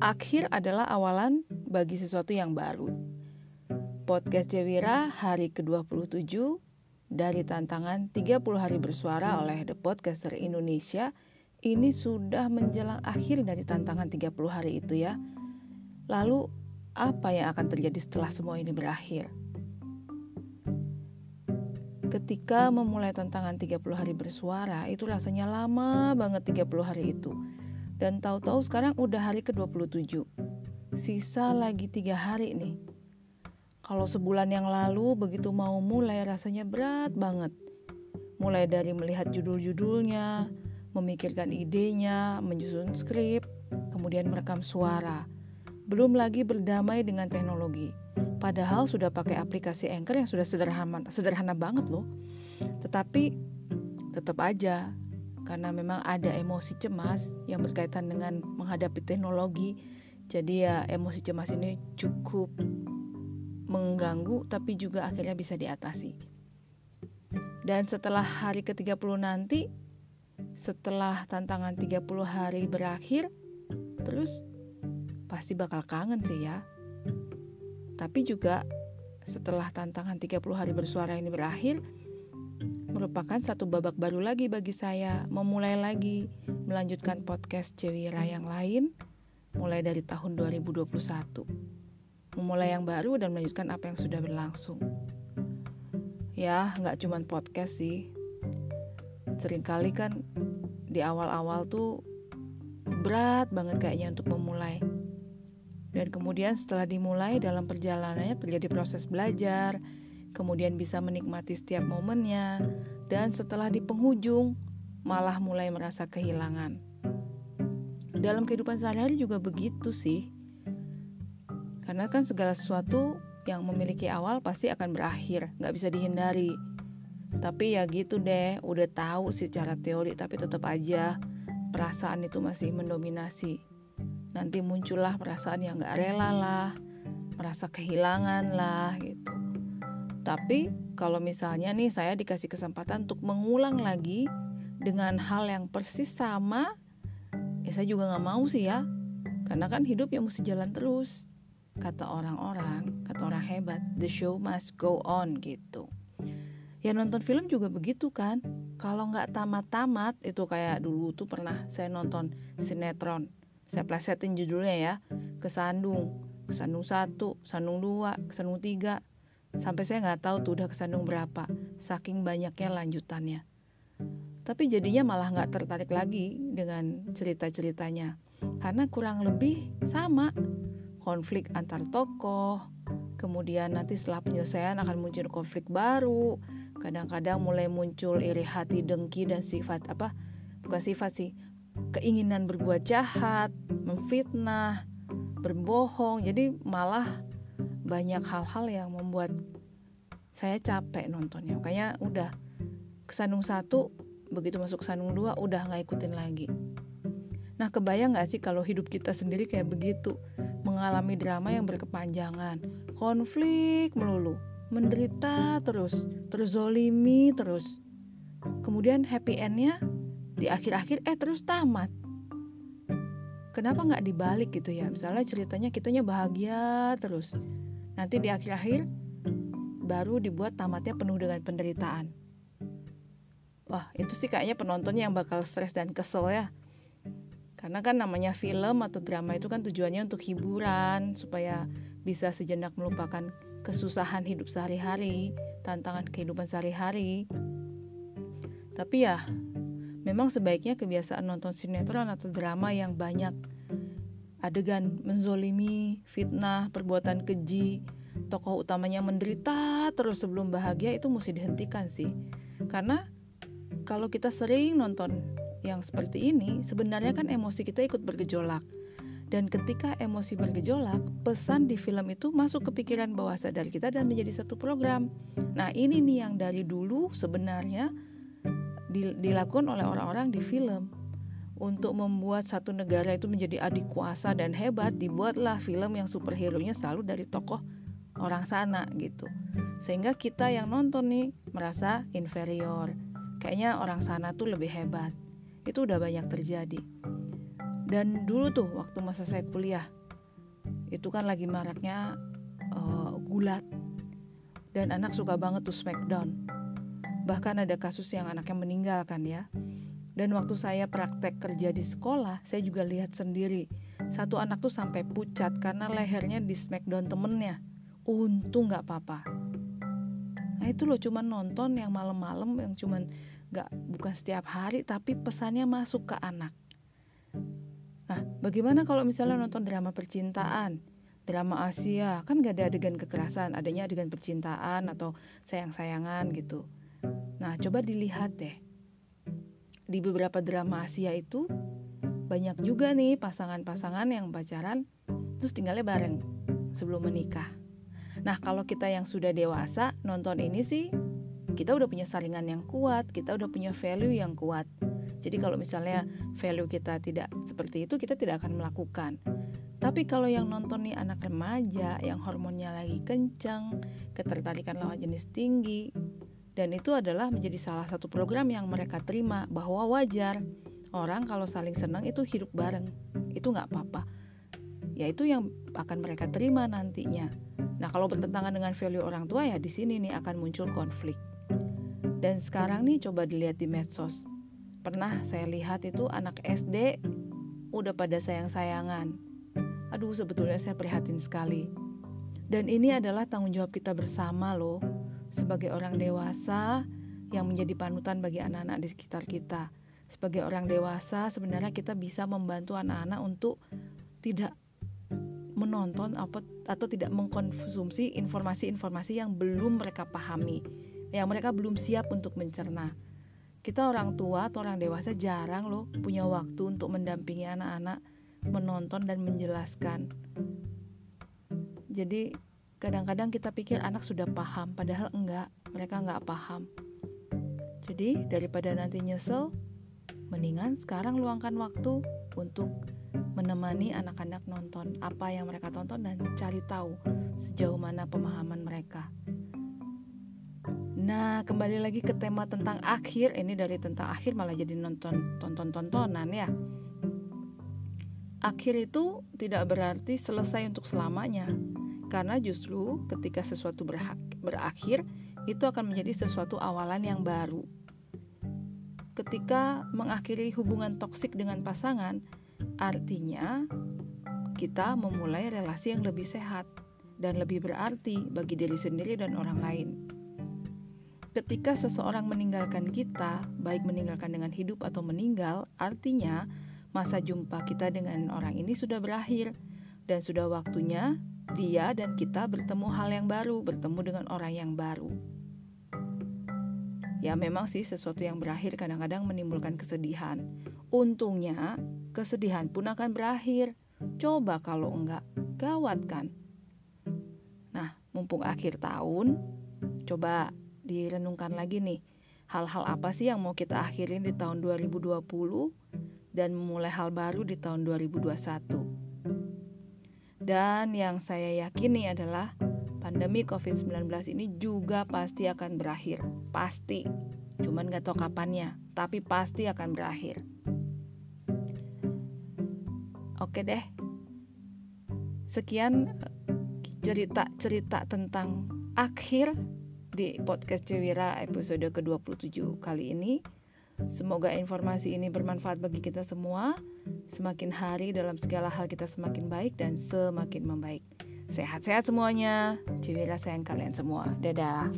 akhir adalah awalan bagi sesuatu yang baru. Podcast Cewira hari ke-27 dari tantangan 30 hari bersuara oleh The Podcaster Indonesia ini sudah menjelang akhir dari tantangan 30 hari itu ya. Lalu apa yang akan terjadi setelah semua ini berakhir? Ketika memulai tantangan 30 hari bersuara, itu rasanya lama banget 30 hari itu. Dan tahu-tahu sekarang udah hari ke-27. Sisa lagi tiga hari nih. Kalau sebulan yang lalu begitu mau mulai rasanya berat banget. Mulai dari melihat judul-judulnya, memikirkan idenya, menyusun skrip, kemudian merekam suara. Belum lagi berdamai dengan teknologi. Padahal sudah pakai aplikasi Anchor yang sudah sederhana, sederhana banget loh. Tetapi tetap aja karena memang ada emosi cemas yang berkaitan dengan menghadapi teknologi. Jadi ya emosi cemas ini cukup mengganggu tapi juga akhirnya bisa diatasi. Dan setelah hari ke-30 nanti, setelah tantangan 30 hari berakhir, terus pasti bakal kangen sih ya. Tapi juga setelah tantangan 30 hari bersuara ini berakhir, merupakan satu babak baru lagi bagi saya. Memulai lagi melanjutkan podcast Cewira yang lain mulai dari tahun 2021 memulai yang baru dan melanjutkan apa yang sudah berlangsung. Ya nggak cuma podcast sih. Seringkali kan di awal-awal tuh berat banget kayaknya untuk memulai. Dan kemudian setelah dimulai dalam perjalanannya terjadi proses belajar kemudian bisa menikmati setiap momennya, dan setelah di penghujung malah mulai merasa kehilangan. Dalam kehidupan sehari-hari juga begitu sih. Karena kan segala sesuatu yang memiliki awal pasti akan berakhir, nggak bisa dihindari. Tapi ya gitu deh, udah tahu secara teori tapi tetap aja perasaan itu masih mendominasi. Nanti muncullah perasaan yang nggak rela lah, merasa kehilangan lah gitu. Tapi kalau misalnya nih saya dikasih kesempatan untuk mengulang lagi dengan hal yang persis sama, ya saya juga nggak mau sih ya. Karena kan hidup ya mesti jalan terus. Kata orang-orang, kata orang hebat, the show must go on gitu. Ya nonton film juga begitu kan. Kalau nggak tamat-tamat, itu kayak dulu tuh pernah saya nonton sinetron. Saya plesetin judulnya ya, Kesandung, Kesandung satu, Kesandung dua, Kesandung tiga, Sampai saya nggak tahu tuh udah kesandung berapa, saking banyaknya lanjutannya. Tapi jadinya malah nggak tertarik lagi dengan cerita-ceritanya, karena kurang lebih sama konflik antar tokoh. Kemudian nanti setelah penyelesaian akan muncul konflik baru. Kadang-kadang mulai muncul iri hati, dengki dan sifat apa? Bukan sifat sih, keinginan berbuat jahat, memfitnah, berbohong. Jadi malah banyak hal-hal yang membuat saya capek nontonnya. Makanya udah kesandung satu begitu masuk kesandung dua udah nggak ikutin lagi. Nah kebayang nggak sih kalau hidup kita sendiri kayak begitu? Mengalami drama yang berkepanjangan. Konflik melulu. Menderita terus. Terzolimi terus. Kemudian happy endnya di akhir-akhir eh terus tamat. Kenapa nggak dibalik gitu ya? Misalnya ceritanya kitanya bahagia terus Nanti di akhir-akhir baru dibuat tamatnya penuh dengan penderitaan. Wah, itu sih kayaknya penontonnya yang bakal stres dan kesel ya. Karena kan namanya film atau drama itu kan tujuannya untuk hiburan, supaya bisa sejenak melupakan kesusahan hidup sehari-hari, tantangan kehidupan sehari-hari. Tapi ya, memang sebaiknya kebiasaan nonton sinetron atau drama yang banyak adegan menzolimi, fitnah, perbuatan keji, tokoh utamanya menderita terus sebelum bahagia itu mesti dihentikan sih. Karena kalau kita sering nonton yang seperti ini, sebenarnya kan emosi kita ikut bergejolak. Dan ketika emosi bergejolak, pesan di film itu masuk ke pikiran bawah sadar kita dan menjadi satu program. Nah, ini nih yang dari dulu sebenarnya dilakukan oleh orang-orang di film untuk membuat satu negara itu menjadi adik kuasa dan hebat dibuatlah film yang superhero-nya selalu dari tokoh orang sana gitu. Sehingga kita yang nonton nih merasa inferior. Kayaknya orang sana tuh lebih hebat. Itu udah banyak terjadi. Dan dulu tuh waktu masa saya kuliah, itu kan lagi maraknya uh, gulat. Dan anak suka banget tuh smackdown. Bahkan ada kasus yang anaknya meninggal kan ya. Dan waktu saya praktek kerja di sekolah, saya juga lihat sendiri satu anak tuh sampai pucat karena lehernya di smackdown temennya. Untung nggak apa-apa. Nah itu loh cuman nonton yang malam-malam yang cuman nggak bukan setiap hari tapi pesannya masuk ke anak. Nah bagaimana kalau misalnya nonton drama percintaan? drama Asia kan gak ada adegan kekerasan adanya adegan percintaan atau sayang-sayangan gitu nah coba dilihat deh di beberapa drama Asia itu banyak juga nih pasangan-pasangan yang pacaran terus tinggalnya bareng sebelum menikah. Nah kalau kita yang sudah dewasa nonton ini sih kita udah punya saringan yang kuat kita udah punya value yang kuat. Jadi kalau misalnya value kita tidak seperti itu kita tidak akan melakukan. Tapi kalau yang nonton nih anak remaja yang hormonnya lagi kencang, ketertarikan lawan jenis tinggi, dan itu adalah menjadi salah satu program yang mereka terima bahwa wajar orang kalau saling senang itu hidup bareng, itu nggak apa-apa. Ya itu yang akan mereka terima nantinya. Nah kalau bertentangan dengan value orang tua ya di sini nih akan muncul konflik. Dan sekarang nih coba dilihat di medsos. Pernah saya lihat itu anak SD udah pada sayang-sayangan Aduh, sebetulnya saya prihatin sekali. Dan ini adalah tanggung jawab kita bersama loh, sebagai orang dewasa yang menjadi panutan bagi anak-anak di sekitar kita. Sebagai orang dewasa, sebenarnya kita bisa membantu anak-anak untuk tidak menonton atau tidak mengkonsumsi informasi-informasi yang belum mereka pahami, yang mereka belum siap untuk mencerna. Kita orang tua atau orang dewasa jarang loh punya waktu untuk mendampingi anak-anak menonton dan menjelaskan. Jadi kadang-kadang kita pikir anak sudah paham, padahal enggak, mereka enggak paham. Jadi daripada nanti nyesel, mendingan sekarang luangkan waktu untuk menemani anak-anak nonton apa yang mereka tonton dan cari tahu sejauh mana pemahaman mereka. Nah, kembali lagi ke tema tentang akhir. Ini dari tentang akhir malah jadi nonton tonton-tontonan ya. Akhir itu tidak berarti selesai untuk selamanya, karena justru ketika sesuatu berakhir, itu akan menjadi sesuatu awalan yang baru. Ketika mengakhiri hubungan toksik dengan pasangan, artinya kita memulai relasi yang lebih sehat dan lebih berarti bagi diri sendiri dan orang lain. Ketika seseorang meninggalkan kita, baik meninggalkan dengan hidup atau meninggal, artinya masa jumpa kita dengan orang ini sudah berakhir dan sudah waktunya dia dan kita bertemu hal yang baru, bertemu dengan orang yang baru. Ya memang sih sesuatu yang berakhir kadang-kadang menimbulkan kesedihan. Untungnya kesedihan pun akan berakhir. Coba kalau enggak, gawat kan? Nah, mumpung akhir tahun, coba direnungkan lagi nih. Hal-hal apa sih yang mau kita akhirin di tahun 2020 dan memulai hal baru di tahun 2021. Dan yang saya yakini adalah pandemi COVID-19 ini juga pasti akan berakhir. Pasti. Cuman gak tahu kapannya, tapi pasti akan berakhir. Oke deh. Sekian cerita-cerita tentang akhir di podcast Cewira episode ke-27 kali ini. Semoga informasi ini bermanfaat bagi kita semua. Semakin hari dalam segala hal kita semakin baik dan semakin membaik. Sehat-sehat semuanya. Ciwira sayang kalian semua. Dadah.